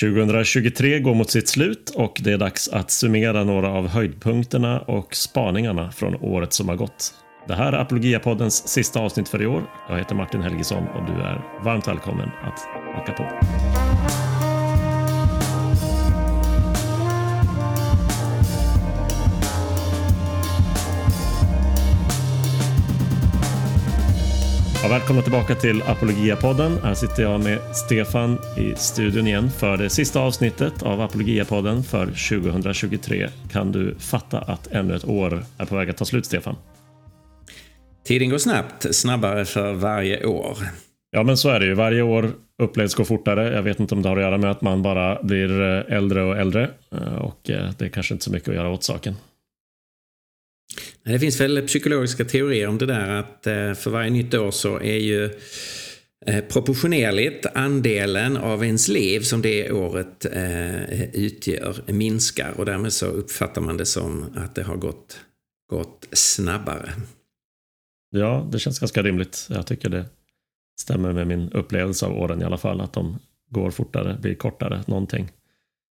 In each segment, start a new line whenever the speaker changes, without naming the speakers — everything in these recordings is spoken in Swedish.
2023 går mot sitt slut och det är dags att summera några av höjdpunkterna och spaningarna från året som har gått. Det här är Apologia-poddens sista avsnitt för i år. Jag heter Martin Helgesson och du är varmt välkommen att haka på. Ja, välkomna tillbaka till Apologia-podden. Här sitter jag med Stefan i studion igen för det sista avsnittet av Apologia-podden för 2023. Kan du fatta att ännu ett år är på väg att ta slut, Stefan?
Tiden går snabbt, snabbare för varje år.
Ja, men så är det ju. Varje år upplevs gå fortare. Jag vet inte om det har att göra med att man bara blir eh, äldre och äldre eh, och eh, det är kanske inte så mycket att göra åt saken.
Det finns väl psykologiska teorier om det där att eh, för varje nytt år så är ju eh, proportionerligt andelen av ens liv som det året eh, utgör minskar och därmed så uppfattar man det som att det har gått, gått snabbare.
Ja, det känns ganska rimligt. Jag tycker det stämmer med min upplevelse av åren i alla fall, att de går fortare, blir kortare, någonting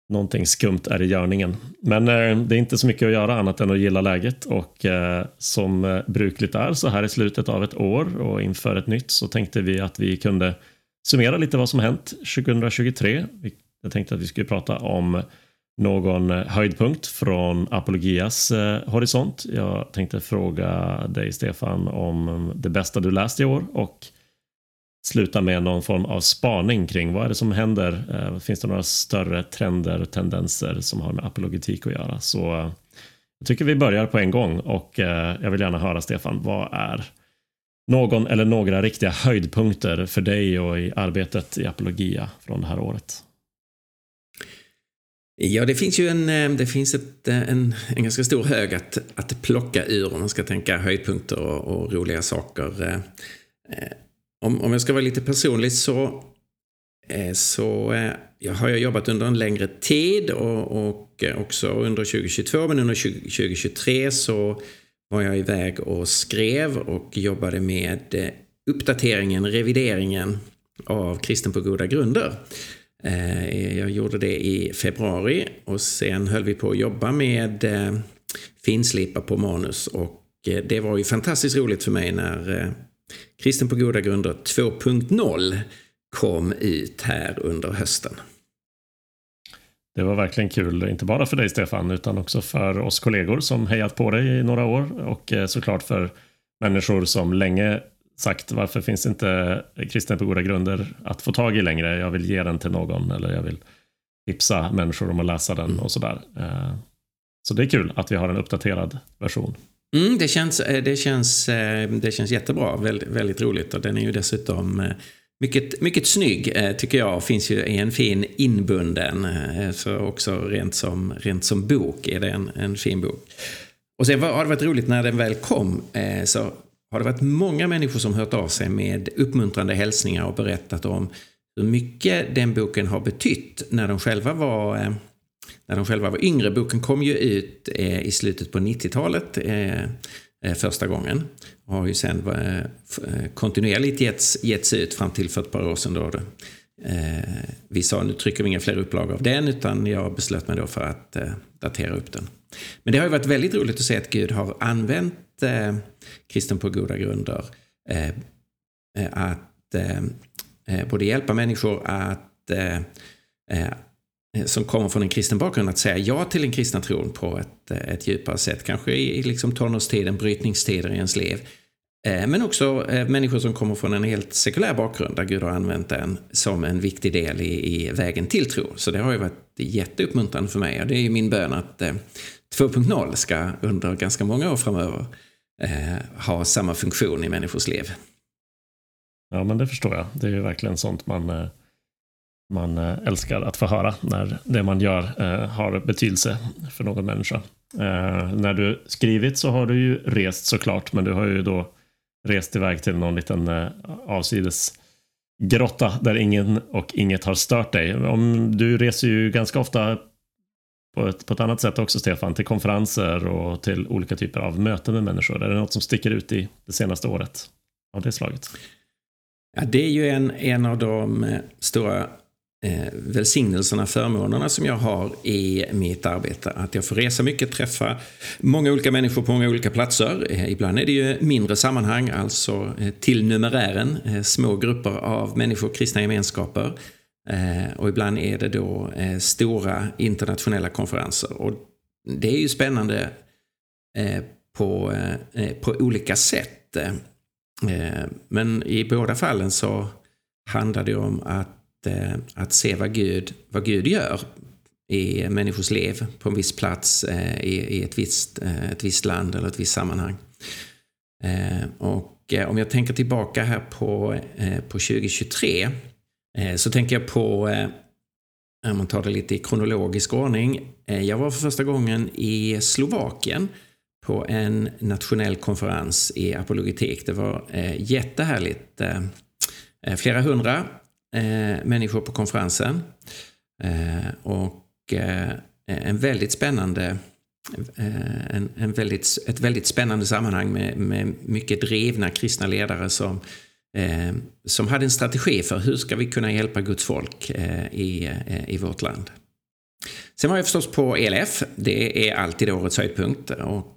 någonting skumt är i görningen. Men eh, det är inte så mycket att göra annat än att gilla läget och eh, som eh, brukligt är så här i slutet av ett år och inför ett nytt så tänkte vi att vi kunde summera lite vad som hänt 2023. Jag tänkte att vi skulle prata om någon eh, höjdpunkt från Apologias eh, horisont. Jag tänkte fråga dig Stefan om eh, det bästa du läst i år och sluta med någon form av spaning kring vad är det som händer? Eh, finns det några större trender och tendenser som har med apologetik att göra? Så eh, jag tycker vi börjar på en gång och eh, jag vill gärna höra Stefan, vad är någon eller några riktiga höjdpunkter för dig och i arbetet i apologia från det här året?
Ja, det finns ju en, det finns ett, en, en ganska stor hög att, att plocka ur om man ska tänka höjdpunkter och, och roliga saker om, om jag ska vara lite personlig så, eh, så eh, jag har jag jobbat under en längre tid och, och eh, också under 2022 men under 2023 så var jag iväg och skrev och jobbade med eh, uppdateringen, revideringen av Kristen på goda grunder. Eh, jag gjorde det i februari och sen höll vi på att jobba med eh, finslipa på manus och det var ju fantastiskt roligt för mig när Kristen på goda grunder 2.0 kom ut här under hösten.
Det var verkligen kul, inte bara för dig Stefan, utan också för oss kollegor som hejat på dig i några år och eh, såklart för människor som länge sagt varför finns inte kristen på goda grunder att få tag i längre? Jag vill ge den till någon eller jag vill tipsa människor om att läsa den och sådär. Eh, så det är kul att vi har en uppdaterad version.
Mm, det, känns, eh, det, känns, eh, det känns jättebra, väldigt, väldigt roligt och den är ju dessutom eh, mycket, mycket snygg tycker jag. Finns ju en fin inbunden. Så också rent som, rent som bok är det en, en fin bok. Och sen har det varit roligt när den väl kom så har det varit många människor som hört av sig med uppmuntrande hälsningar och berättat om hur mycket den boken har betytt när de själva var när de själva var yngre. Boken kom ju ut eh, i slutet på 90-talet eh, eh, första gången. Och har ju sen eh, eh, kontinuerligt getts, getts ut fram till för ett par år sedan. Då eh, vi sa nu trycker vi inga fler upplagor av den utan jag beslöt mig då för att eh, datera upp den. Men det har ju varit väldigt roligt att se att Gud har använt eh, kristen på goda grunder att både hjälpa människor att Eh, Eh, som kommer från en kristen bakgrund att säga ja till den kristna tron på ett, eh, ett djupare sätt. Kanske i liksom tonårstiden, brytningstider i ens liv. Eh, men också människor som kommer från en helt sekulär bakgrund där Gud har använt den som en viktig del i, i vägen till tro. Så det har ju varit jätteuppmuntrande för mig och det är ju min bön att 2.0 ska under ganska många år framöver ha samma funktion i människors liv.
Ja men det förstår jag. Det är ju verkligen sånt man man eh, älskar att få höra när det man gör eh, har betydelse för någon människa. Eh, när du skrivit så har du ju rest såklart, men du har ju då rest iväg till någon liten avsides grotta där ingen och inget har stört dig. Om, du reser ju ganska ofta på ett, på ett annat sätt också, Stefan, till konferenser och till olika typer av möten med människor. Är det något som sticker ut i det senaste året av det slaget?
Ja, det är ju en, en av de stora eh, välsignelserna, förmånerna som jag har i mitt arbete. Att jag får resa mycket, träffa många olika människor på många olika platser. Eh, ibland är det ju mindre sammanhang, alltså eh, till numerären, eh, små grupper av människor, kristna gemenskaper. Eh, och ibland är det då eh, stora internationella konferenser. Och det är ju spännande eh, på, eh, eh, på olika sätt. Men i båda fallen så handlar det om att Eh, att se vad Gud, vad Gud gör i människors liv på en viss plats eh, i, i ett, visst, eh, ett visst land eller ett visst sammanhang. Eh, och eh, om jag tänker tillbaka här på, på 2023 så tänker jag på, om man tar det lite i kronologisk ordning, jag var för första gången i Slovakien på en nationell konferens i apologetik. Det var jättehärligt. Flera hundra eh, människor på konferensen. Eh, och eh, en väldigt spännande eh, en, en väldigt, ett väldigt spännande sammanhang med, med mycket drivna kristna ledare som, eh, som hade en strategi för hur ska vi kunna hjälpa Guds folk eh, i, i vårt land. Sen var jag förstås på ELF. Det är alltid årets höjdpunkt. Och,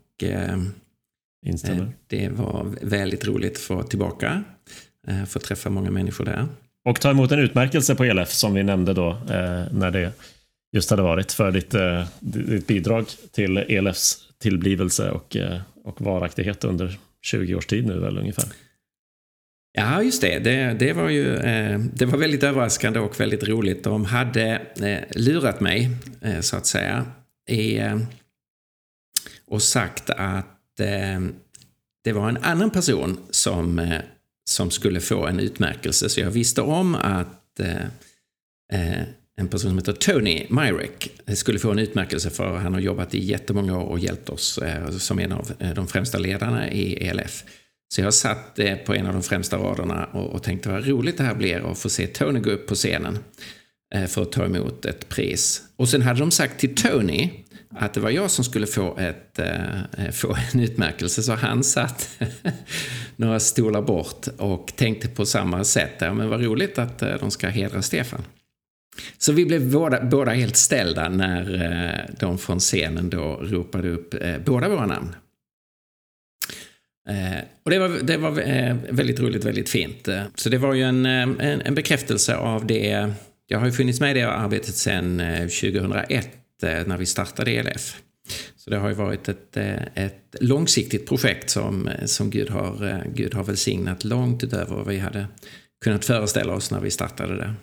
Instämmer.
Det var väldigt roligt att få tillbaka. Få träffa många människor där.
Och ta emot en utmärkelse på ELF som vi nämnde då eh, när det just hade varit för ditt, eh, ditt bidrag till ELFs tillblivelse och, eh, och varaktighet under 20 års tid nu väl ungefär.
Ja, just det. Det, det var ju eh, det var väldigt överraskande och väldigt roligt. De hade eh, lurat mig, eh, så att säga, i, eh, och sagt att eh, det var en annan person som eh, som skulle få en utmärkelse. Så jag visste om att eh, eh en person som heter Tony Myrek eh, skulle få en utmärkelse för han har jobbat i jättemånga år och hjälpt oss eh, som en av eh, de främsta ledarna i ELF. Så jag satt eh, på en av de främsta raderna och, och tänkte vad roligt det här blir att få se Tony gå upp på scenen eh, Eh, för att ta emot ett pris. Och sen hade de sagt till Tony att det var jag som skulle få, ett, eh, eh, få en utmärkelse. Så han satt några stolar bort och tänkte på samma sätt. Ja, men vad roligt att de ska hedra Stefan. Så vi blev båda, båda helt ställda när de från scenen då ropade upp båda våra namn. och det var, det var väldigt roligt, väldigt fint. Så det var ju en, en, en bekräftelse av det. Jag har ju funnits med i det arbetet sedan eh, 2001 eh, när vi startade ELF. Så det har ju varit ett, eh, ett långsiktigt projekt som, som Gud, har, Gud har välsignat långt utöver vad vi hade kunnat föreställa oss när vi startade det.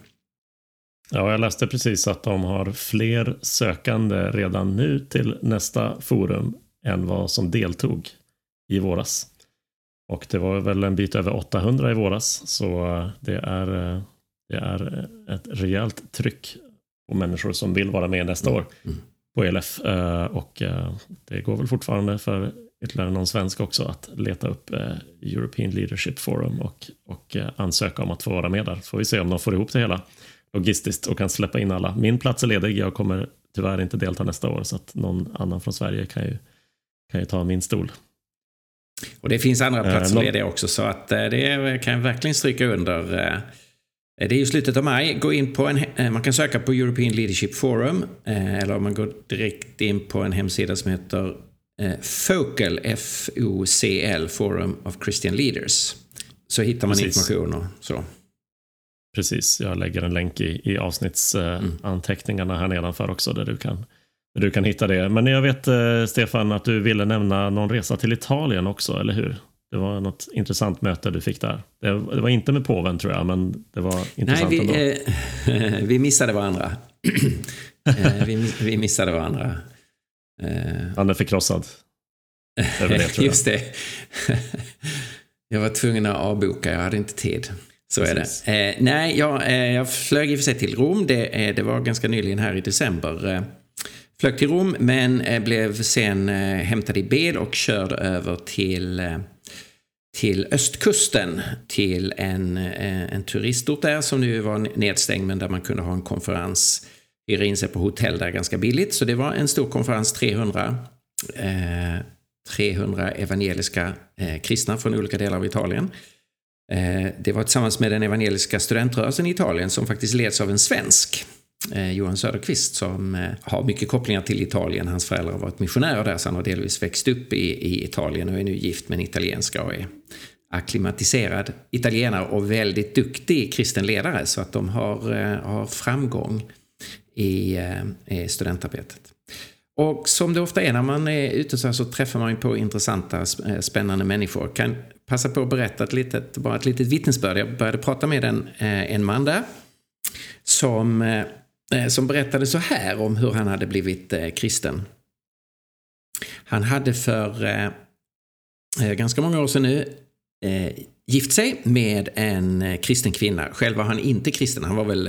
Ja, jag läste precis att de har fler sökande redan nu till nästa forum än vad som deltog i våras. Och det var väl en bit över 800 i våras, så det är, det är ett rejält tryck och människor som vill vara med nästa år mm. på ELF. Eh, och eh, det går väl fortfarande för ytterligare någon svensk också att leta upp eh, European Leadership Forum och, och ansöka om att få vara med där. Får vi se om de får ihop det hela logistiskt och kan släppa in alla. Min plats är ledig, jag kommer tyvärr inte delta nästa år så att någon annan från Sverige kan ju, kan ju ta min stol.
Och det finns andra platser lediga också så att det kan jag verkligen stryka under. Eh, det är ju slutet av maj. Gå in på en, eh, man kan söka på European Leadership Forum eh, eller om man går direkt in på en hemsida som heter FOCL, F-O-C-L, Forum of Christian Leaders. Så hittar man Precis. information och så.
Precis, jag lägger en länk i, i avsnittsanteckningarna mm. här nedanför också där du, kan, där du kan hitta det. Men jag vet Stefan att du ville nämna någon resa till Italien också, eller hur? Det var något intressant möte du fick där. Det, var inte med påven tror jag, men det var intressant
Nej, vi, ändå. Eh, vi missade varandra. eh, vi, vi missade varandra.
Eh. Han är förkrossad.
Över det, Just det. jag var tvungen att avboka, jag hade inte tid. Så Precis. är det. Eh, nej, jag, jag flög i och för sig till Rom. Det, det var ganska nyligen här i december. Flög till Rom, men eh, blev sen eh, hämtad i bil och körd över till eh, till östkusten till en, en turistort där som nu var nedstängd men där man kunde ha en konferens, hyra in sig på hotell där ganska billigt. Så det var en stor konferens, 300, eh, 300 evangeliska eh, kristna från olika delar av Italien. Eh, det var tillsammans med den evangeliska studentrörelsen i Italien som faktiskt leds av en svensk, Eh, Johan Söderqvist, som eh, har mycket kopplingar till Italien. Hans föräldrar har varit missionärer där, så han har delvis växt upp i, i Italien och är nu gift med en italienska och är akklimatiserad italienare och väldigt duktig kristen ledare så att de har, eh, har framgång i, eh, i studentarbetet. Och som det ofta är när man är ute så, här så träffar man på intressanta, spännande människor. Kan passa på att berätta ett litet, bara ett litet vittnesbörd. Jag började prata med en, en man där som, Eh, som berättade så här om hur han hade blivit eh, kristen. Han hade för eh, ganska många år sedan nu gift sig med en kristen kvinna. Själv var han inte kristen, han var väl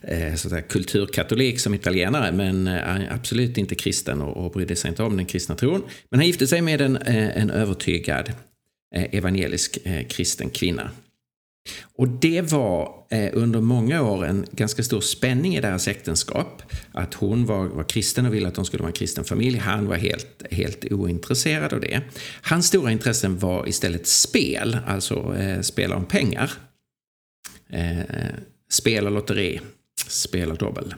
eh, kulturkatolik som italienare men absolut inte kristen och, och brydde sig inte om den kristna tron. Men han gifte sig med en, en övertygad evangelisk kristen kvinna. Och det var eh, under många år en ganska stor spänning i deras äktenskap. Att hon var, var kristen och ville att de skulle vara en kristen familj. Han var helt, helt ointresserad av det. Hans stora intressen var istället spel, alltså eh, spela om pengar. Eh, spel och lotteri, spel och dobbel.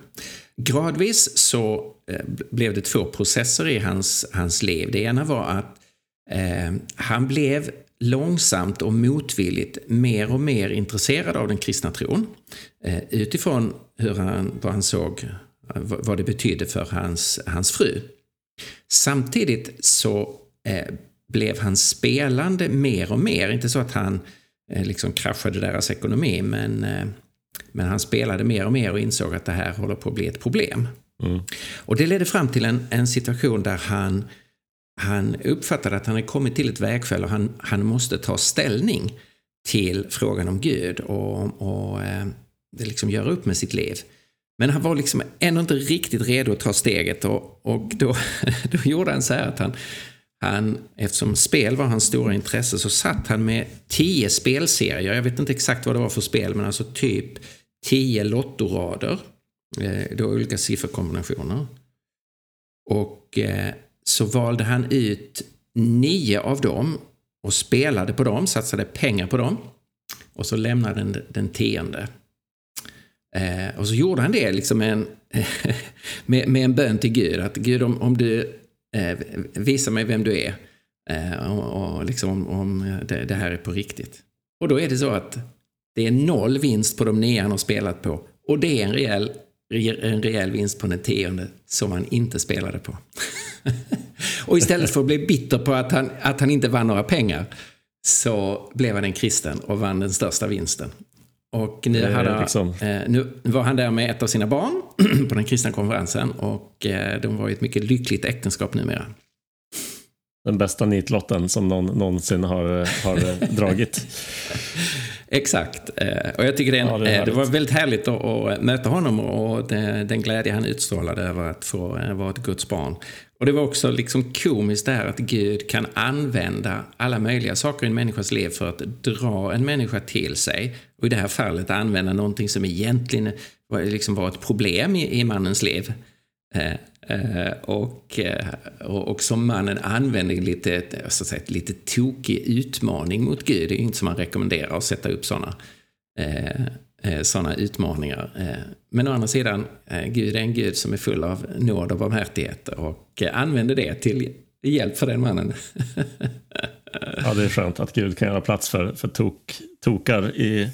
Gradvis så eh, blev det två processer i hans, hans liv. Det ena var att Eh, han blev långsamt och motvilligt mer och mer intresserad av den kristna tron. Eh, utifrån hur han, vad han såg, vad det betydde för hans, hans fru. Samtidigt så eh, blev hans spelande mer och mer, inte så att han eh, liksom kraschade deras ekonomi, men, eh, men han spelade mer och mer och insåg att det här håller på att bli ett problem. Mm. Och det ledde fram till en, en situation där han han uppfattade att han hade kommit till ett vägskäl och han, han måste ta ställning till frågan om Gud och, och eh, liksom göra upp med sitt liv. Men han var liksom ändå inte riktigt redo att ta steget och, och då, då gjorde han så här att han, han, eftersom spel var hans stora intresse, så satt han med tio spelserier. Jag vet inte exakt vad det var för spel, men alltså typ tio lottorader. Eh, då olika sifferkombinationer. Och eh, så valde han ut nio av dem och spelade på dem, satsade pengar på dem. Och så lämnade den, den tionde. Eh, och så gjorde han det liksom med en, med, med en bön till Gud. Att Gud, om, om du eh, visar mig vem du är eh, och, och liksom om det, det, här är på riktigt. Och då är det så att det är noll vinst på de nio han har spelat på. Och det är en rejäl, en rejäl vinst på den tionde som han inte spelade på. och istället för att bli bitter på att han, att han inte vann några pengar så blev han en kristen och vann den största vinsten. Och nu, hade, liksom... eh, nu var han där med ett av sina barn på den kristna konferensen och eh, de var i ett mycket lyckligt äktenskap numera.
Den bästa nitlotten som någon någonsin har, har dragit.
Exakt. Eh, och jag tycker det, ja, det, eh, det, var väldigt härligt att, att möta honom och den glädje han utstrålade över att få eh, vara ett Guds barn. Och det var också liksom komiskt det här att Gud kan använda alla möjliga saker i en människas liv för att dra en människa till sig. Och i det här fallet använda någonting som egentligen liksom var ett problem i, i mannens liv. Eh, och, eh, och, och, som mannen använder lite, så att säga, lite tokig utmaning mot Gud. Det är ju inte som man rekommenderar att sätta upp sådana eh, såna utmaningar. Men å andra sidan, Gud är en Gud som är full av nåd och barmhärtighet och använder det till hjälp för den mannen.
ja, det är skönt att Gud kan göra plats för, för tok, tokar i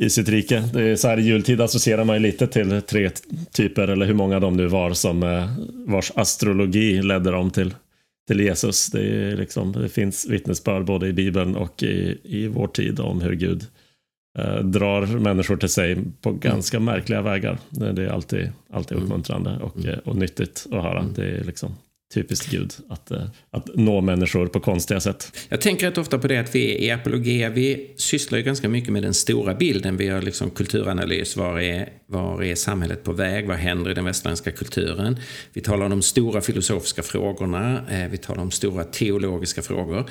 i sitt rike. Det är så här i jultid associerar man ju lite till tre typer, eller hur många de nu var, som eh, vars astrologi ledde dem till, till Jesus. Det, är liksom, det finns vittnesbörd både i Bibeln och i, i vår tid om hur Gud eh, drar människor till sig på ganska mm. märkliga vägar. Det är alltid, alltid mm. uppmuntrande och, mm. och nyttigt att höra. Mm. Det är liksom typiskt Gud, att, eh, att nå människor på konstiga sätt.
Jag tänker rätt ofta på det att vi i apologia, vi sysslar ju ganska mycket med den stora bilden. Vi gör liksom kulturanalys, var är, var är samhället på väg, vad händer i den västerländska kulturen? Vi talar om de stora filosofiska frågorna, eh, vi talar om stora teologiska frågor.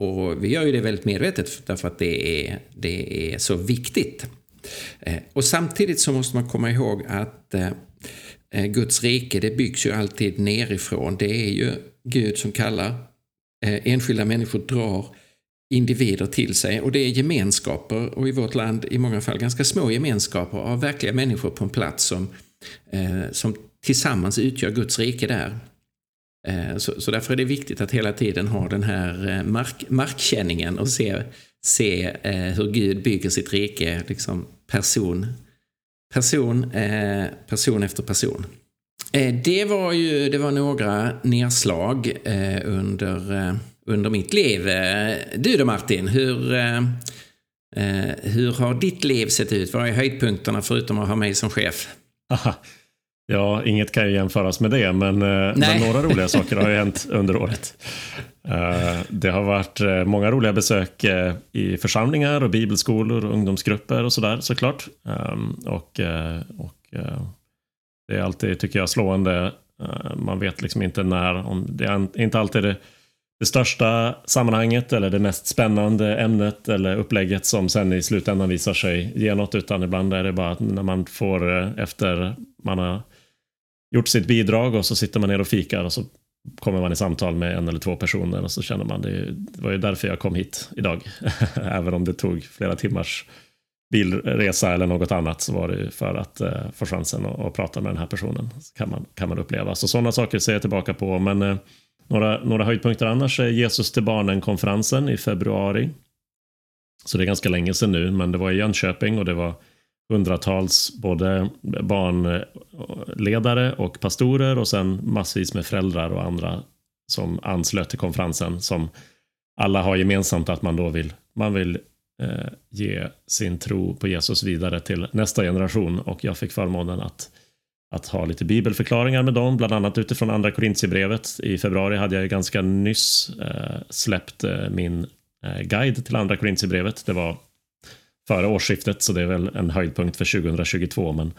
Och vi gör ju det väldigt medvetet därför att det är, det är så viktigt. Eh, och samtidigt så måste man komma ihåg att Eh, Guds rike det byggs ju alltid nerifrån. Det är ju Gud som kallar. Eh, enskilda människor drar individer till sig och det är gemenskaper och i vårt land i många fall ganska små gemenskaper av verkliga människor på en plats som, eh, som tillsammans utgör Guds rike där. Så, så, därför är det viktigt att hela tiden ha den här mark, markkänningen och se, se hur Gud bygger sitt rike liksom person, person, eh, person efter person. Eh, det var ju det var några nedslag eh, under eh, under mitt liv. Eh, du då Martin, hur, hur har ditt liv sett ut? Vad är höjdpunkterna förutom att ha mig som chef?
Aha. Ja, inget kan ju jämföras med det, men, men några roliga saker har ju hänt under året. Det har varit många roliga besök i församlingar och bibelskolor och ungdomsgrupper och sådär såklart. Ehm, och, och det är alltid, tycker jag, slående. Man vet liksom inte när, om det är inte alltid det det största sammanhanget eller det mest spännande ämnet eller upplägget som sen i slutändan visar sig ge något utan ibland är det bara när man får eh, efter man har gjort sitt bidrag och så sitter man ner och fikar och så kommer man i samtal med en eller två personer och så känner man det, det var ju därför jag kom hit idag. Även om det tog flera timmars bilresa eller något annat så var det för att eh, få chansen att, att, prata med den här personen. Så kan man, kan man uppleva. Så sådana saker ser jag tillbaka på. Men eh, några, några höjdpunkter annars är Jesus till barnen-konferensen i februari. Så det är ganska länge sedan nu, men det var i Jönköping och det var hundratals både barnledare och pastorer och sen massvis med föräldrar och andra som anslöt till konferensen som alla har gemensamt att man då vill, man vill eh, ge sin tro på Jesus vidare till nästa generation och jag fick förmånen att att ha lite bibelförklaringar med dem, bland annat utifrån andra Korintierbrevet. I februari hade jag ganska nyss eh, släppt eh, min eh, guide till andra Korintierbrevet. Det var före årsskiftet, så det är väl en höjdpunkt för 2022. Men,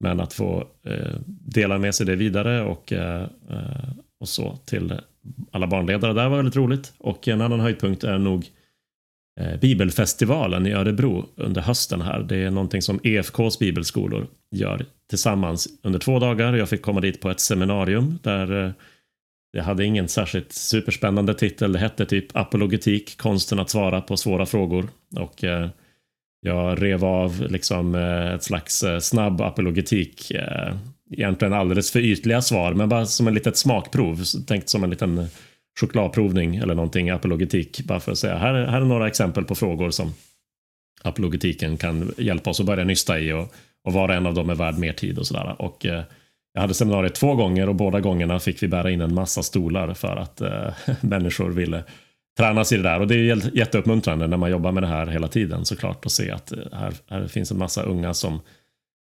men att få eh, dela med sig det vidare och, eh, och så till alla barnledare där var väldigt roligt. Och en annan höjdpunkt är nog Eh, bibelfestivalen i Örebro under hösten här. Det är någonting som EFKs bibelskolor gör tillsammans under två dagar. Jag fick komma dit på ett seminarium där eh, det hade ingen särskilt superspännande titel. Det hette typ apologetik, konsten att svara på svåra frågor. Och eh, jag rev av liksom eh, ett slags eh, snabb apologetik. Eh, egentligen alldeles för ytliga svar, men bara som en litet smakprov. Tänkt som en liten chokladprovning eller någonting apologetik. Bara för att säga här, här är några exempel på frågor som apologetiken kan hjälpa oss att börja nysta i och, och var och en av dem är värd mer tid och sådär. Och eh, jag hade seminariet två gånger och båda gångerna fick vi bära in en massa stolar för att eh, människor ville tränas i det där. Och det är jätteuppmuntrande när man jobbar med det här hela tiden såklart att se att eh, här, här finns en massa unga som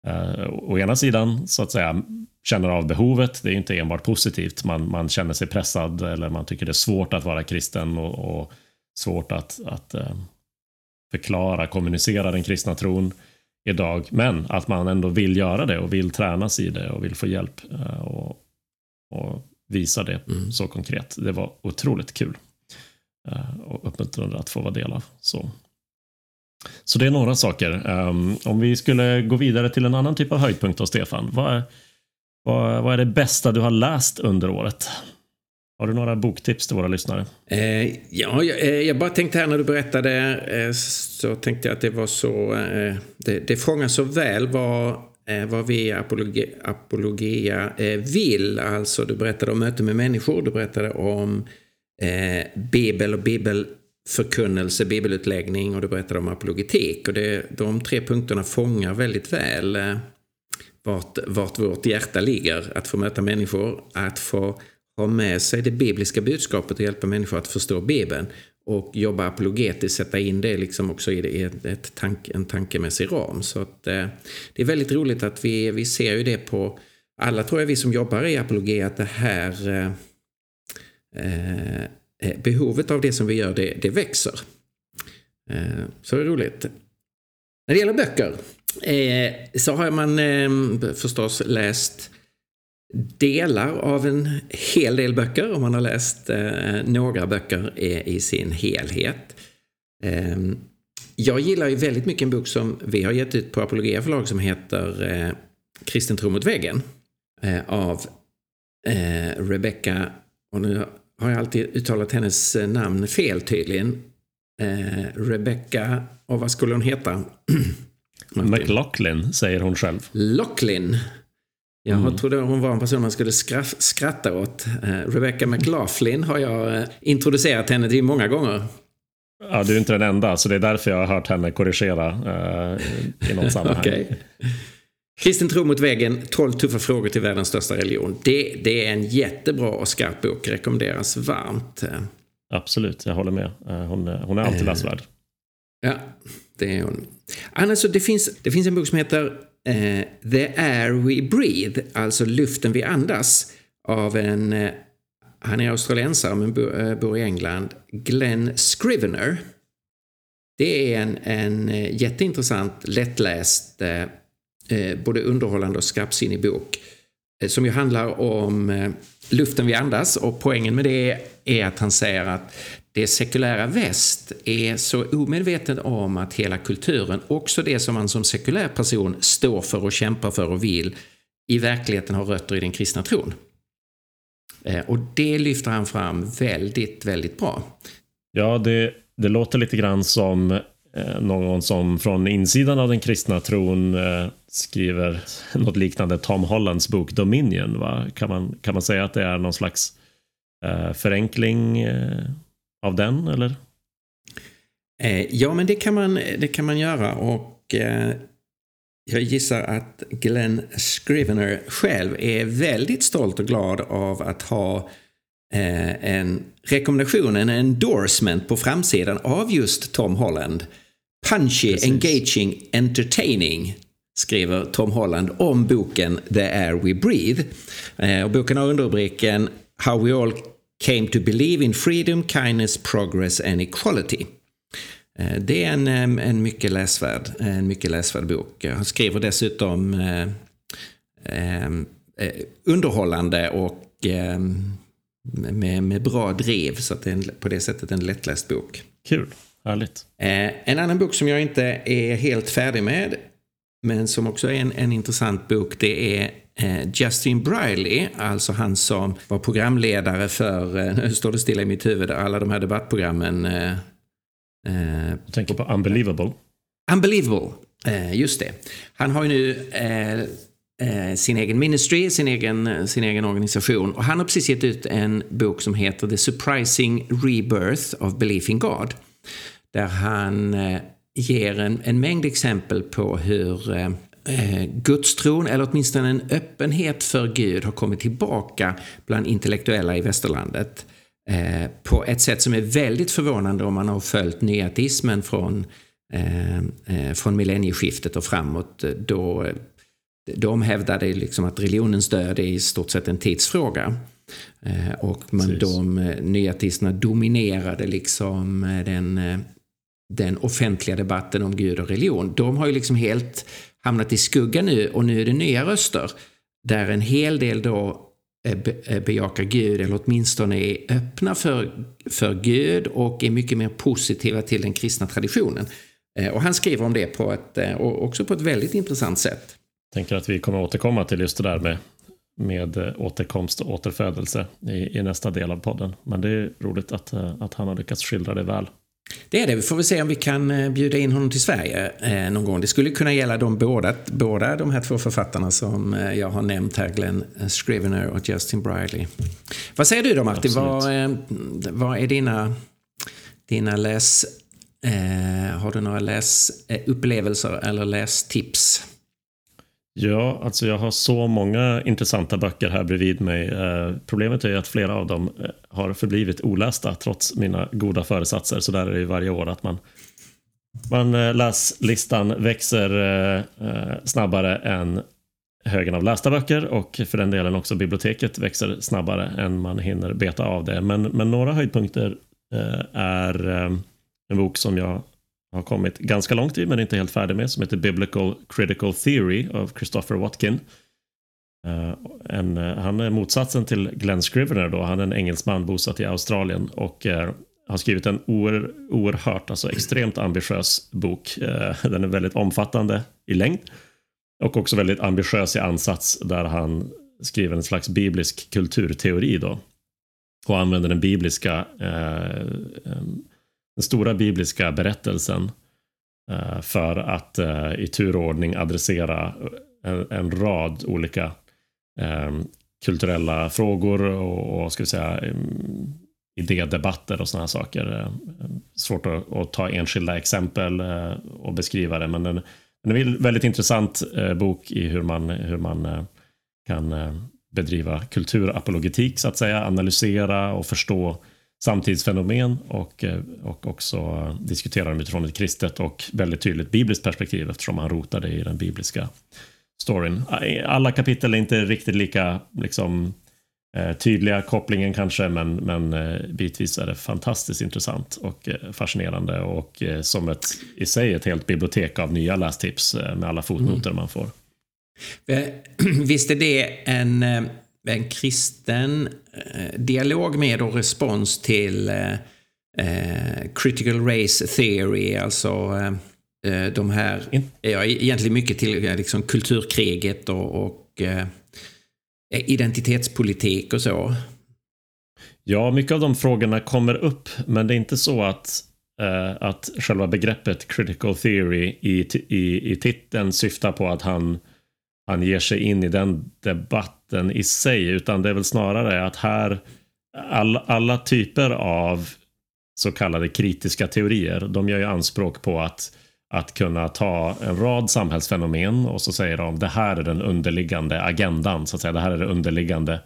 eh, å ena sidan så att säga känner av behovet. Det är inte enbart positivt. Man, man känner sig pressad eller man tycker det är svårt att vara kristen och, och svårt att, att uh, förklara, kommunicera den kristna tron idag. Men att man ändå vill göra det och vill tränas i det och vill få hjälp uh, och, och visa det mm. så konkret. Det var otroligt kul Eh, och uppmuntrande att få vara del av. Så. Så det är några saker. Um, om vi skulle gå vidare till en annan typ av höjdpunkt då, Stefan. Vad är, vad, vad är det bästa du har läst under året? Har du några boktips till våra lyssnare?
Eh, ja, jag, eh, jag, bara tänkte här när du berättade eh, så tänkte jag att det var så, eh, det, det fångar så väl vad, eh, vad vi Apologia, Apologia eh, vill. Alltså du berättade om möte med människor, du berättade om Eh, bibel och bibelförkunnelse, bibelutläggning och du berättade om apologetik. Och det, de tre punkterna fångar väldigt väl eh, vart, vart vårt hjärta ligger. Att få möta människor, att få ha med sig det bibliska budskapet och hjälpa människor att förstå Bibeln. Och jobba apologetiskt, sätta in det liksom också i ett, ett tank, en tankemässig ram. Så att, eh, det är väldigt roligt att vi, vi ser ju det på alla tror jag vi som jobbar i apologi att det här eh, Eh, eh, behovet av det som vi gör det, det växer. Eh, så det är roligt. När det gäller böcker Eh, så har man eh, förstås läst delar av en hel del böcker och man har läst eh, några böcker i sin helhet. Ehm, jag gillar ju väldigt mycket en bok som vi har gett ut på Apologia förlag som heter eh, Kristen tro mot väggen av Rebecca, och nu har jag alltid uttalat hennes namn fel tydligen, eh, Rebecca, och vad skulle hon heta?
McLaughlin säger hon själv.
Locklin. Jag mm. trodde hon var en person man skulle skratta åt. Eh, Rebecca McLaughlin har jag eh, introducerat henne till många gånger.
Ja, du är inte den enda, så det är därför jag har hört henne korrigera eh, i något sammanhang. okay.
Kristen tro mot väggen, 12 tuffa frågor till världens största religion. Det, det är en jättebra och skarp bok, rekommenderas varmt.
Absolut, jag håller med. Eh, hon, hon är alltid läsvärd.
Ja, det är hon. Annars, det, finns, det finns en bok som heter eh, The Air We Breathe, alltså Luften vi andas, av en, eh, han är australiensare men bor, eh, i England, Glenn Scrivener. Det är en, en eh, jätteintressant, lättläst, eh, Eh, både underhållande och skarpsinnig bok eh, som ju handlar om eh, luften vi andas och poängen med det är att han säger att det sekulära väst är så omedvetet om att hela kulturen, också det som man som sekulär person står för och kämpar för och vill, i verkligheten har rötter i den kristna tron. Och det lyfter han fram väldigt, väldigt bra.
Ja, det, det låter lite grann som någon som från insidan av den kristna tron skriver något liknande Tom Hollands bok Dominion. Va? Kan, man, kan man säga att det är någon slags förenkling av den, eller?
Eh, ja, men det kan man, det kan man göra och eh, jag gissar att Glenn Scrivener själv är väldigt stolt och glad av att ha eh, en rekommendation, en endorsement på framsidan av just Tom Holland. Punchy, Precis. engaging, entertaining skriver Tom Holland om boken The Air We Breathe. Och boken har underrubriken How We All came to believe in freedom, kindness, progress and equality. Eh, det är en, en, mycket, läsvärd, en mycket läsvärd bok. Han skriver dessutom eh, eh, underhållande och eh, med, med bra driv. Så att det är på det sättet en lättläst bok.
Kul, härligt.
Eh, en annan bok som jag inte är helt färdig med, men som också är en, en intressant bok, det är Eh, Justin Briley, alltså han som var programledare för, eh, nu står det stilla i mitt huvud, alla de här debattprogrammen.
Eh, du tänker på Unbelievable?
Unbelievable, just det. Han har ju nu sin egen ministry, sin egen, sin egen organisation. Och han har precis gett ut en bok som heter The Surprising Rebirth of Belief in God. Där han ger en, en mängd exempel på hur eh, gudstron, eller åtminstone en öppenhet för Gud, har kommit tillbaka bland intellektuella i västerlandet. Eh, på ett sätt som är väldigt förvånande om man har följt nyateismen från, eh, eh från millennieskiftet och framåt. Då, de hävdade liksom att religionens död är i stort sett en tidsfråga. Eh, och man, de eh, nyateisterna dominerade liksom den, den offentliga debatten om Gud och religion. De har ju liksom helt hamnat i skugga nu och nu är det nya röster där en hel del då eh, eh, bejakar Gud eller åtminstone är öppna för, för Gud och är mycket mer positiva till den kristna traditionen. Eh, och han skriver om det på ett, också på ett väldigt intressant sätt.
Jag tänker att vi kommer återkomma till just det där med, med återkomst och återfödelse i, i nästa del av podden. Men det är roligt att, att han har lyckats skildra det väl.
Det är det. Vi får väl se om vi kan eh, bjuda in honom till Sverige eh, någon gång. Det skulle kunna gälla de båda, båda de här två författarna som eh, jag har nämnt här, Glenn Scrivener och Justin Briley. Vad säger du då Martin? Vad, eh, vad är dina, dina läs... Eh, har du några läsupplevelser eller lästips?
Ja, alltså jag har så många intressanta böcker här bredvid mig. Eh, problemet är att flera av dem eh, har förblivit olästa trots mina goda föresatser. Så där är det ju varje år att man, man eh, läslistan växer snabbare än högen av lästa böcker och för den delen också biblioteket växer snabbare än man hinner beta av det. Men, men några höjdpunkter är en bok som jag har kommit ganska långt i men inte helt färdig med som heter Biblical Critical Theory av Christopher Watkin. Uh, en, uh, han är motsatsen till Glenn Scrivener då. Han är en engelsman bosatt i Australien och uh, har skrivit en oer, oerhört, alltså extremt ambitiös bok. den är väldigt omfattande i längd och också väldigt ambitiös i ansats där han skriver en slags biblisk kulturteori då och använder den bibliska den stora bibliska berättelsen eh, för att eh, i turordning adressera eh, en, en rad olika eh, kulturella frågor och, och ska vi säga, mm, idédebatter och sådana saker. Svårt att, att, ta enskilda exempel och beskriva det, men den, den är en väldigt intressant bok i hur man, hur man kan bedriva kulturapologetik så att säga, analysera och förstå samtidsfenomen och, eh, och också diskutera dem utifrån ett kristet och väldigt tydligt bibliskt perspektiv eftersom han rotade i den bibliska storyn. Alla kapitel är inte riktigt lika liksom, eh, tydliga kopplingen kanske, men, men eh, bitvis är det fantastiskt intressant och fascinerande och som ett i sig ett helt bibliotek av nya lästips med alla fotnoter mm. man får.
Visst är det en en kristen eh, dialog med och respons till eh, eh, critical race theory, alltså de här, ja, egentligen mycket till liksom, kulturkriget och, och identitetspolitik och så.
Ja, mycket av de frågorna kommer upp, men det är inte så att, eh, att själva begreppet critical theory i, i, i titeln syftar på att han, han ger sig in i den debatt debatten i sig, utan det är väl snarare att här all, alla typer av så kallade kritiska teorier, de gör ju anspråk på att, att kunna ta en rad samhällsfenomen och så säger de det här är den underliggande agendan, så att säga. Det här är det underliggande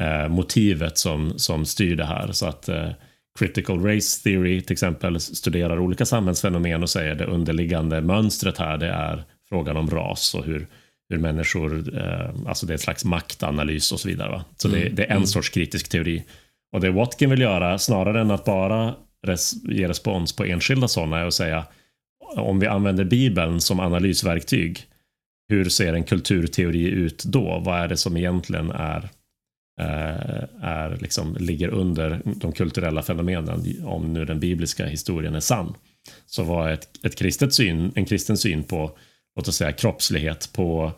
eh, motivet som, som styr det här. Så att eh, critical race theory till exempel studerar olika samhällsfenomen och säger det underliggande mönstret här, det är frågan om ras och hur hur människor, eh, alltså det är ett slags maktanalys och så vidare. Va? Så mm. det, det, är en mm. sorts kritisk teori. Och det Watkin vill göra, snarare än att bara res ge respons på enskilda sådana, är att säga om vi använder Bibeln som analysverktyg, hur ser en kulturteori ut då? Vad är det som egentligen är, eh, är liksom, ligger under de kulturella fenomenen, om nu den bibliska historien är sann? Så vad är ett, ett kristet syn, en kristen syn på låt oss säga kroppslighet på,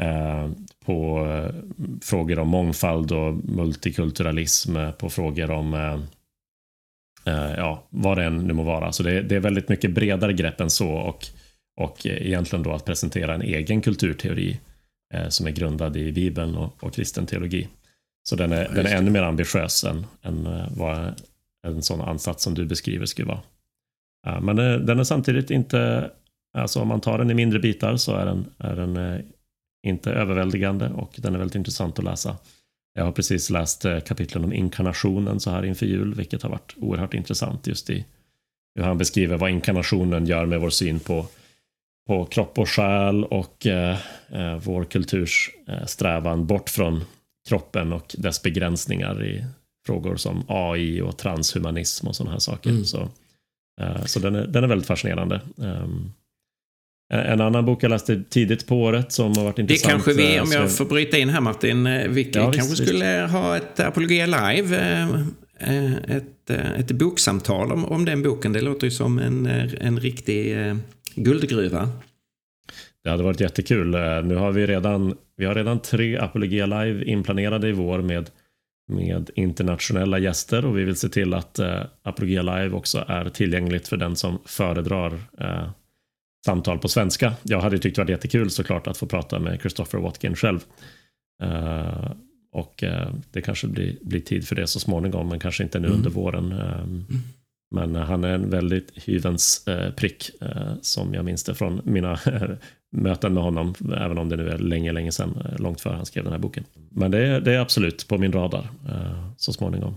eh, på eh, frågor om mångfald och multikulturalism, på frågor om eh, eh, ja, vad det än nu må vara. Så det, det, är väldigt mycket bredare grepp än så och, och egentligen då att presentera en egen kulturteori eh, som är grundad i Bibeln och, och kristen teologi. Så den är, den är ännu mer ambitiös än, än eh, vad en sån ansats som du beskriver skulle vara. Men den är samtidigt inte Alltså om man tar den i mindre bitar så är den, är den eh, inte överväldigande och den är väldigt intressant att läsa. Jag har precis läst eh, kapitlen om inkarnationen så här inför jul, vilket har varit oerhört intressant just i hur han beskriver vad inkarnationen gör med vår syn på, på kropp och själ och eh, eh vår kulturs strävan bort från kroppen och dess begränsningar i frågor som AI och transhumanism och sådana här saker. Mm. Så, eh, så den, är, den är väldigt fascinerande. Um, en annan bok jag läste tidigt på året som har varit intressant.
Det kanske vi, om jag får bryta in här Martin, eh, vi ja, kanske visst, skulle visst. ha ett Apologia Live, eh, ett, eh, ett boksamtal om, om den boken. Det låter ju som en, en riktig guldgruva.
Det hade varit jättekul. Nu har vi redan, vi har redan tre Apologia Live inplanerade i vår med, med internationella gäster och vi vill se till att Apologia Live också är tillgängligt för den som föredrar samtal på svenska. Jag hade tyckt det varit jättekul såklart att få prata med Christopher Watkin själv. Uh, och uh, det kanske blir, blir tid för det så småningom, men kanske inte nu mm. under våren. Um, Men han är en väldigt hyvens prick, som jag minns det från mina möten med honom, även om det nu är länge, länge sedan, långt före han skrev den här boken. Men det är, det är absolut på min radar så småningom.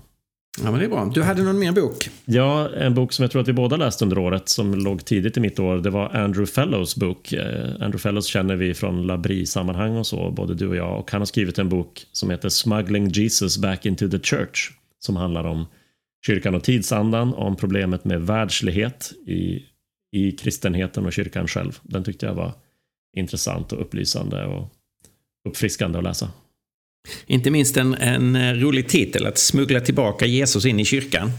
Ja, men det är bra. Du hade någon mer bok?
Ja, en bok som jag tror att vi båda läste under året som låg tidigt i mitt år. Det var Andrew Fellows bok. Eh, Andrew Fellows känner vi från Labri-sammanhang och så, både du och jag. Och han har skrivit en bok som heter Smuggling Jesus Back into the Church. Som handlar om kyrkan och tidsandan, om problemet med världslighet i, i kristenheten och kyrkan själv. Den tyckte jag var intressant och upplysande och uppfriskande att läsa.
Inte minst en, en rolig titel, att smuggla tillbaka Jesus in i kyrkan.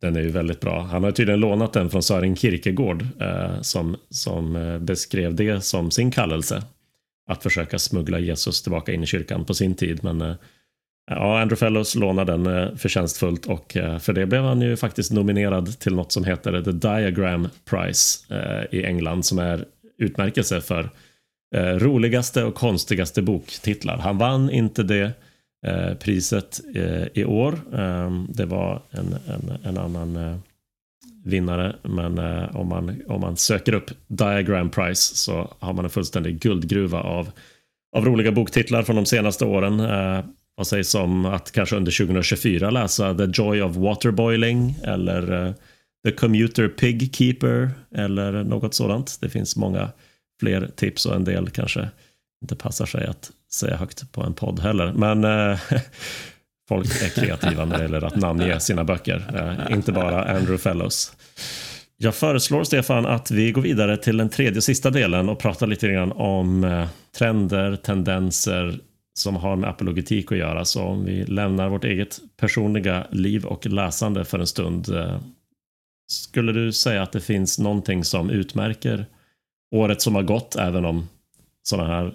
Den är ju väldigt bra. Han har tydligen lånat den från Sören Kierkegaard eh, som, som eh, beskrev det som sin kallelse. Att försöka smuggla Jesus tillbaka in i kyrkan på sin tid. Men eh, Ja, Andrew Fellows lånade den eh, förtjänstfullt och eh, för det blev han ju faktiskt nominerad till något som heter The Diagram Prize eh, i England som är utmärkelse för Eh, roligaste och konstigaste boktitlar. Han vann inte det eh, priset eh, i år. Ehm, det var en, en, en annan vinnare, men om, man, om man söker upp Diagram Prize så har man en fullständig guldgruva av, av roliga boktitlar från de senaste åren. Vad sägs om att kanske under 2024 läsa The Joy of Waterboiling eller eh, The Commuter Pig Keeper eller något sådant. Det finns många fler tips och en del kanske inte passar sig att säga högt på en podd heller. Men eh, folk är kreativa när det gäller att namnge sina böcker, eh, inte bara Andrew Fellows. Jag föreslår Stefan att vi går vidare till den tredje och sista delen och pratar lite grann om eh, trender, tendenser, som har med apologetik att göra. Så om vi lämnar vårt eget personliga liv och läsande för en stund. Eh, skulle du säga att det finns någonting som utmärker året som har gått, även om sådana här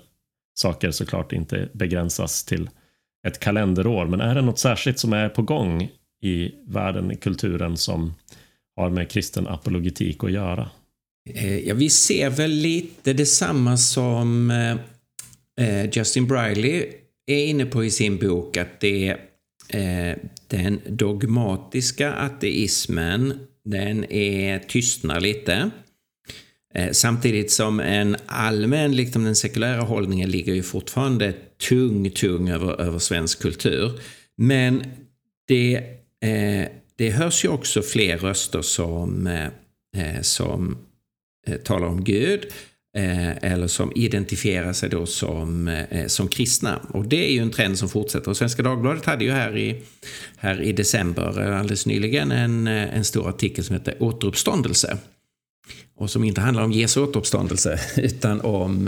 saker såklart inte begränsas till ett kalenderår. Men är det något särskilt som är på gång i världen, i kulturen som har med kristen apologetik att göra?
Eh, ja, vi ser väl lite detsamma som eh, eh, Justin Briley är inne på i sin bok att det är den dogmatiska ateismen, den är tystnar lite. Eh, samtidigt som en allmän, liksom den sekulära hållningen ligger ju fortfarande tung, tung över, över svensk kultur. Men det, eh, det hörs ju också fler röster som, eh, eh som eh, talar om Gud eh, eller som identifierar sig då som, som kristna. Och det är ju en trend som fortsätter. Och Svenska Dagbladet hade ju här i, här i december alldeles nyligen en, en stor artikel som heter Återuppståndelse. Och som inte handlar om Jesu återuppståndelse utan om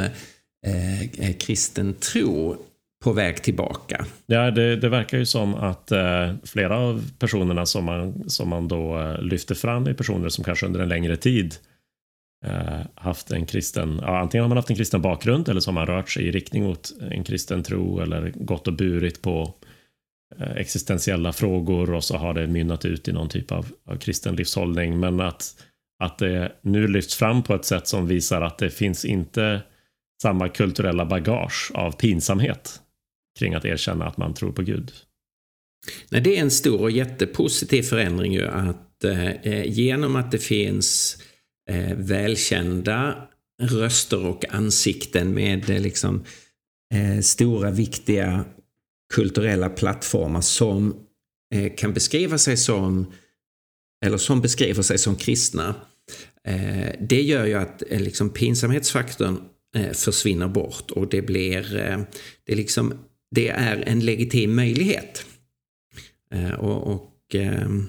eh, eh, kristen tro på väg tillbaka.
Ja, det, det verkar ju som att eh, flera av personerna som man, som man då eh, lyfter fram är personer som kanske under en längre tid Eh, haft en kristen, ja, antingen har man haft en kristen bakgrund eller så har man rört sig i riktning mot en kristen tro eller gått och burit på eh, existentiella frågor och så har det mynnat ut i någon typ av, av kristen livshållning. Men att, att det nu lyfts fram på ett sätt som visar att det finns inte samma kulturella bagage av pinsamhet kring att erkänna att man tror på Gud.
Nej, det är en stor och jättepositiv förändring ju att eh, eh genom att det finns eh, välkända röster och ansikten med eh, liksom, eh, stora viktiga kulturella plattformar som eh, kan beskriva sig som eller som beskriver sig som kristna. Eh, det gör ju att eh, liksom, pinsamhetsfaktorn eh, försvinner bort och det blir eh, det, liksom, det är en legitim möjlighet. Eh, och, och ehm,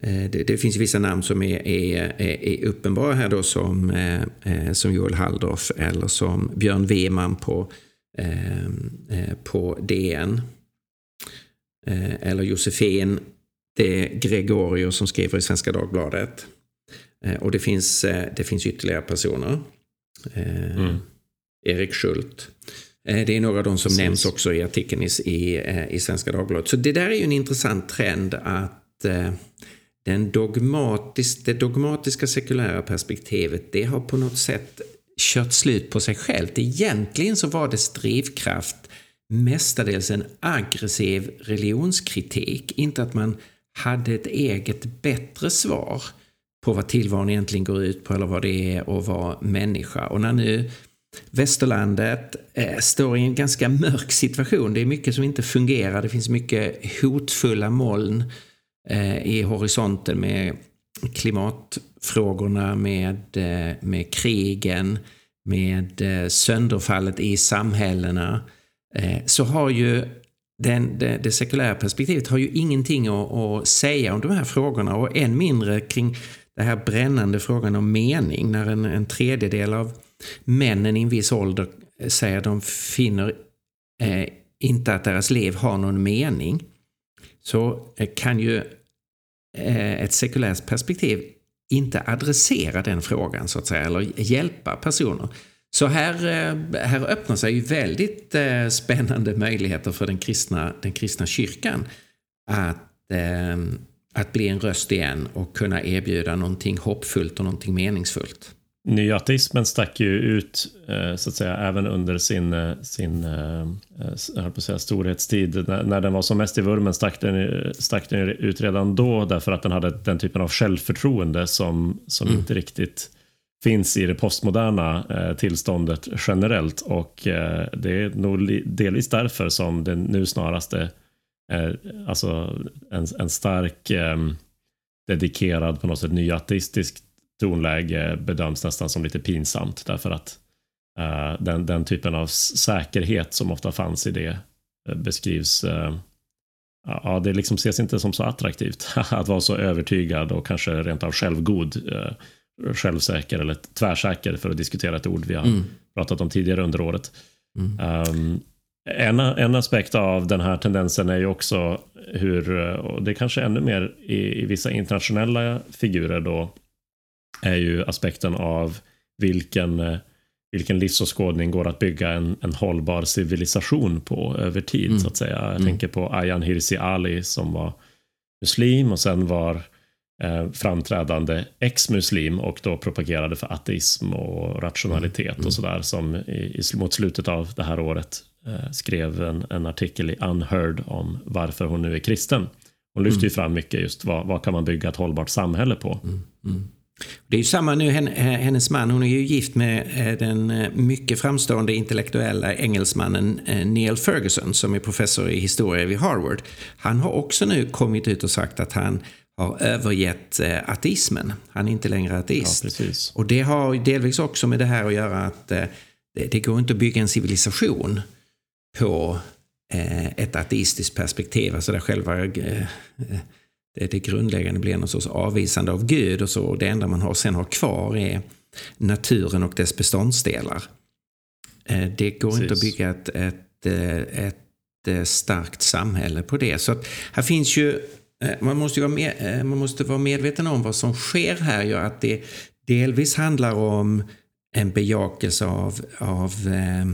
Eh, det, det, finns vissa namn som är, är, är uppenbara här då som, eh, som Joel Halldorf eller som Björn Weman på, ehm, eh på DN. Eh, eller Josefin de Gregorio som skriver i Svenska Dagbladet. och det finns, det finns ytterligare personer. Mm. Erik Schult. Det är några av de som Precis. nämns också i artikeln i, i, i Svenska Dagbladet. Så det där är ju en intressant trend att den dogmatis, det dogmatiska sekulära perspektivet det har på något sätt kört slut på sig självt. Egentligen så var dess drivkraft mestadels en aggressiv religionskritik. Inte att man hade ett eget bättre svar på vad tillvaron egentligen går ut på eller vad det är att vara människa. Och när nu västerlandet eh, står i en ganska mörk situation, det är mycket som inte fungerar, det finns mycket hotfulla moln Eh, i horisonten med klimatfrågorna, med, eh, med krigen, med eh, sönderfallet i samhällena, eh, så har ju den, det, det sekulära perspektivet har ju ingenting att, att, säga om de här frågorna och än mindre kring den här brännande frågan om mening. När en, en tredjedel av männen i en viss ålder säger att de finner eh, inte att deras liv har någon mening så eh, kan ju Eh, ett sekulärt perspektiv inte adressera den frågan så att säga, eller hjälpa personer. Så här, eh, här öppnar sig väldigt eh, spännande möjligheter för den kristna, den kristna kyrkan att, eh, att bli en röst igen och kunna erbjuda någonting hoppfullt och någonting meningsfullt.
Nyateismen stack ju ut, så att säga, även under sin, sin jag på säga, storhetstid. När, när den var som mest i vurmen stack den, stack den ut redan då därför att den hade den typen av självförtroende som, som mm. inte riktigt finns i det postmoderna eh, tillståndet generellt. Och eh, det är nog delvis därför som det nu snarast är eh, alltså en, en stark ehm, dedikerad på något sätt nyateistisk tonläge bedöms nästan som lite pinsamt. Därför att eh, den, den typen av säkerhet som ofta fanns i det eh, beskrivs eh, Ja, det liksom ses inte som så attraktivt att vara så övertygad och kanske rent av självgod självsäker eller tvärsäker för att diskutera ett ord vi har mm. pratat om tidigare under året. Mm. Um, en, en aspekt av den här tendensen är ju också hur, och det är kanske ännu mer i, i vissa internationella figurer då, är ju aspekten av vilken, vilken livsåskådning går att bygga en, en hållbar civilisation på över tid mm. så att säga. Jag mm. tänker på Ayaan Hirsi Ali som var muslim och sen var eh, framträdande ex-muslim och då propagerade för ateism och rationalitet mm. och sådär som i, i, mot slutet av det här året eh, skrev en, en, artikel i Unheard om varför hon nu är kristen. Hon lyfter mm. ju fram mycket just vad, vad kan man bygga ett hållbart samhälle på. Mm. mm.
Det är ju samma nu, hennes man, hon är ju gift med eh, den eh, mycket framstående intellektuella engelsmannen eh, Neil Ferguson som är professor i historia vid Harvard. Han har också nu kommit ut och sagt att han har övergett eh, ateismen. Han är inte längre ateist.
Ja,
och det har delvis också med det här att göra att eh, det, går inte att bygga en civilisation på eh, ett ateistiskt perspektiv. Alltså där själva det, grundläggande blir någon sorts avvisande av Gud och så. Och det enda man har, sen har kvar är naturen och dess beståndsdelar. Det går Precis. inte att bygga ett, ett, ett starkt samhälle på det. Så här finns ju Eh, man måste, vara med, eh, man måste vara medveten om vad som sker här. ju, att det delvis handlar om en bejakelse av, av eh,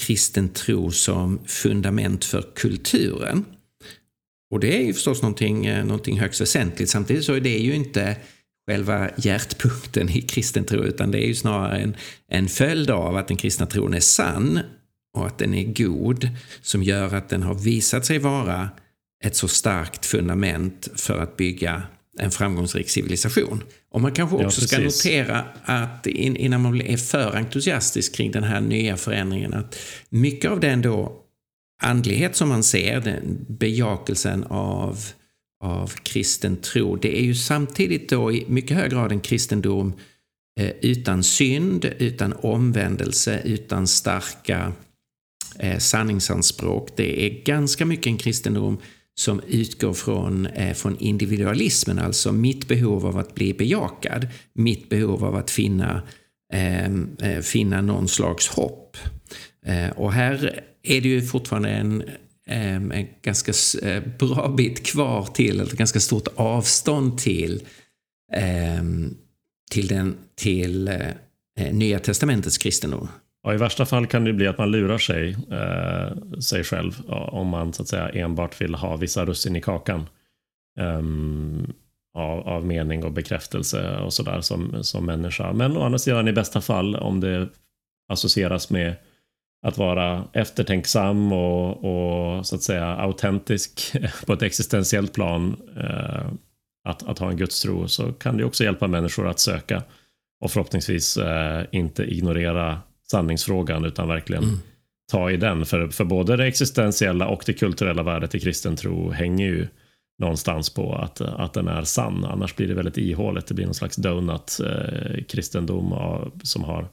kristen tro som fundament för kulturen. Och det är ju förstås någonting, eh, någonting högst väsentligt. Samtidigt så är det ju inte själva hjärtpunkten i kristen tro utan det är ju snarare en, en följd av att den kristna tron är sann och att den är god som gör att den har visat sig vara ett så starkt fundament för att bygga en framgångsrik civilisation. Och man kanske också ja, ska notera att innan man är för entusiastisk kring den här nya förändringen att mycket av den då andlighet som man ser, den bejakelsen av, av kristen tro, det är ju samtidigt då i mycket hög grad en kristendom eh, utan synd, utan omvändelse, utan starka eh, sanningsanspråk. Det är ganska mycket en kristendom som utgår från, eh, från individualismen, alltså mitt behov av att bli bejakad, mitt behov av att finna, ehm, eh, finna någon slags hopp. Eh, och här är det ju fortfarande en, ehm, en ganska eh, bra bit kvar till, ett ganska stort avstånd till, ehm, till, den, till eh, eh Nya Testamentets kristendom.
Ja, I värsta fall kan det bli att man lurar sig, eh, sig själv om man så att säga enbart vill ha vissa russin i kakan. Um, av, av, mening och bekräftelse och sådär som, som människa. Men å andra sidan i bästa fall om det associeras med att vara eftertänksam och, och så att säga autentisk på ett existentiellt plan. Eh, att, att ha en gudstro så kan det också hjälpa människor att söka och förhoppningsvis eh, inte ignorera sanningsfrågan utan verkligen mm. ta i den. För, för både det existentiella och det kulturella värdet i kristen tro hänger ju någonstans på att, att den är sann. Annars blir det väldigt ihåligt. Det blir någon slags donut eh, som har,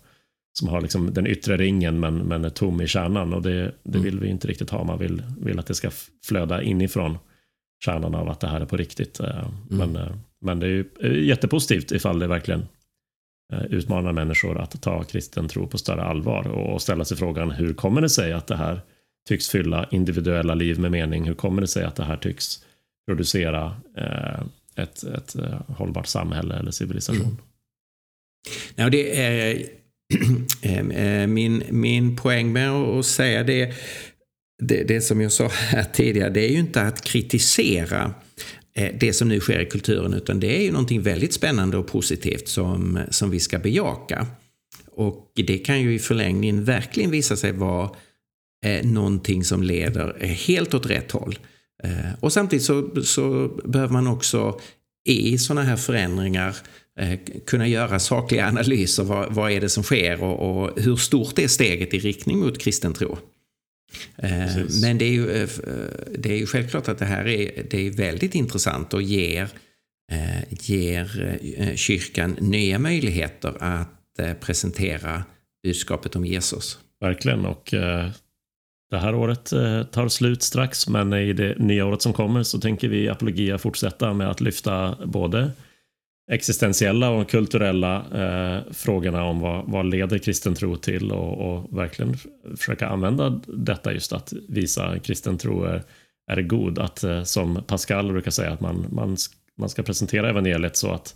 som har liksom den yttre ringen men, men är tom i kärnan. Och det, det mm. vill vi inte riktigt ha. Man vill, vill att det ska flöda inifrån kärnan av att det här är på riktigt. Eh, mm. Men, eh, men det är ju jättepositivt ifall det verkligen Eh, Eh, utmanar människor att ta kristen tro på större allvar och ställa sig frågan hur kommer det sig att det här tycks fylla individuella liv med mening? Hur kommer det sig att det här tycks producera eh, ett, ett eh, hållbart samhälle eller civilisation? Mm.
Nej, det är, min, min poäng med att säga det, det, det som jag sa här tidigare, det är ju inte att kritisera Eh, det som nu sker i kulturen, utan det är ju någonting väldigt spännande och positivt som, som vi ska bejaka. Och det kan ju i förlängningen verkligen visa sig vara eh, någonting som leder eh, helt åt rätt håll. Eh, och samtidigt så, så behöver man också i sådana här förändringar eh, kunna göra sakliga analyser. Vad, vad är det som sker och, och, hur stort är steget i riktning mot kristen tro? Eh, men det är, ju, eh, det är ju självklart att det här är, det är väldigt intressant och ger, eh, ger eh, kyrkan nya möjligheter att Eh, presentera budskapet om Jesus.
Verkligen, och eh, det här året eh, tar slut strax, men i det nya året som kommer så tänker vi Apologia fortsätta med att lyfta både existentiella och kulturella eh, frågorna om vad, vad leder kristen tro till och, och, verkligen försöka använda detta just att visa kristen tro är, är god. Att eh, som Pascal brukar säga att man, man, man ska presentera evangeliet så att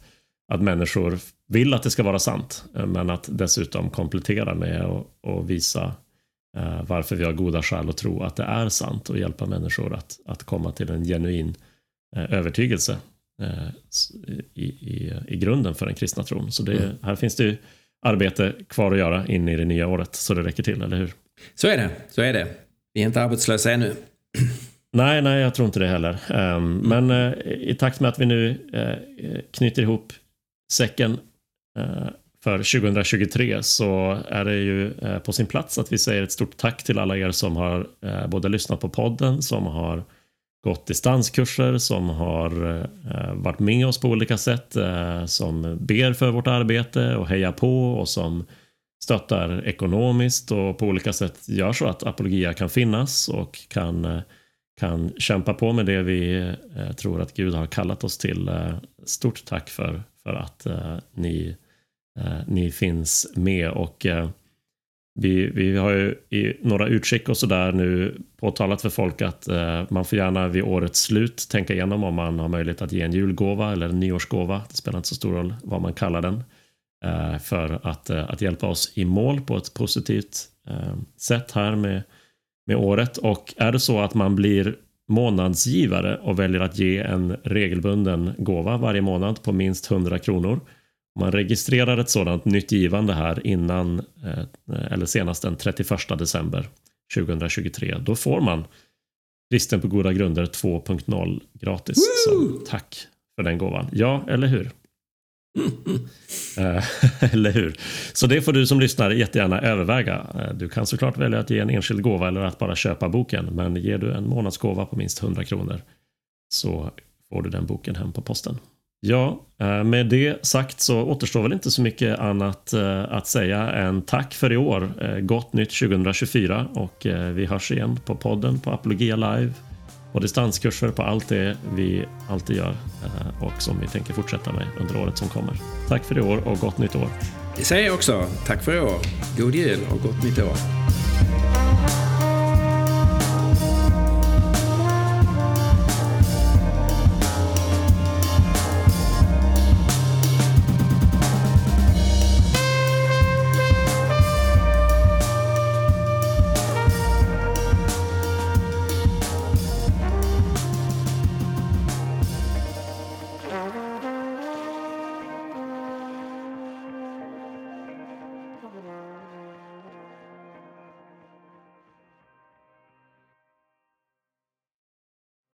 att människor vill att det ska vara sant, eh, men att dessutom komplettera med och visa eh, varför vi har goda skäl att tro att det är sant och hjälpa människor att, att komma till en genuin eh, övertygelse i, i, i grunden för den kristna tron. Så det, mm. här finns det ju arbete kvar att göra in i det nya året så det räcker till, eller hur?
Så är det, så är det. Vi är inte arbetslösa ännu.
Nej, nej, jag tror inte det heller. Um, mm. Men uh, i takt med att vi nu uh, knyter ihop säcken eh, för 2023 så är det ju eh, på sin plats att vi säger ett stort tack till alla er som har eh, både lyssnat på podden, som har gått distanskurser, som har eh, varit med oss på olika sätt, eh, som ber för vårt arbete och hejar på och som stöttar ekonomiskt och på olika sätt gör så att Apologia kan finnas och kan, eh, kan kämpa på med det vi tror att Gud har kallat oss till. Stort tack för, för att eh, ni, eh, ni finns med. och eh, vi, vi har ju i några utskick och sådär nu påtalat för folk att eh, man får gärna vid årets slut tänka igenom om man har möjlighet att ge en julgåva eller en nyårsgåva. Det spelar inte så stor roll vad man kallar den. Eh, för att, eh, att hjälpa oss i mål på ett positivt eh, sätt här med, med året. Och är det så att man blir månadsgivare och väljer att ge en regelbunden gåva varje månad på minst 100 kronor. Man registrerar ett sådant nytt givande här innan eh, eller senast den 31 december 2023 då får man Kristen på goda grunder 2.0 gratis Woo! som tack för den gåvan. Ja, eller hur? Eh, eller hur? Så det får du som lyssnar jättegärna överväga. Eh, du kan såklart välja att ge en enskild gåva eller att bara köpa boken. Men ger du en månadsgåva på minst 100 kronor så får du den boken hem på posten. Ja, eh, med det sagt så återstår väl inte så mycket annat eh, att säga än tack för i år. Eh, gott nytt 2024 och vi hörs igen på podden på Apologia Live och distanskurser på allt det vi alltid gör och som vi tänker fortsätta med under året som kommer. Tack för i år och gott nytt år.
Det säger jag också. Tack för i år. God jul och gott nytt år.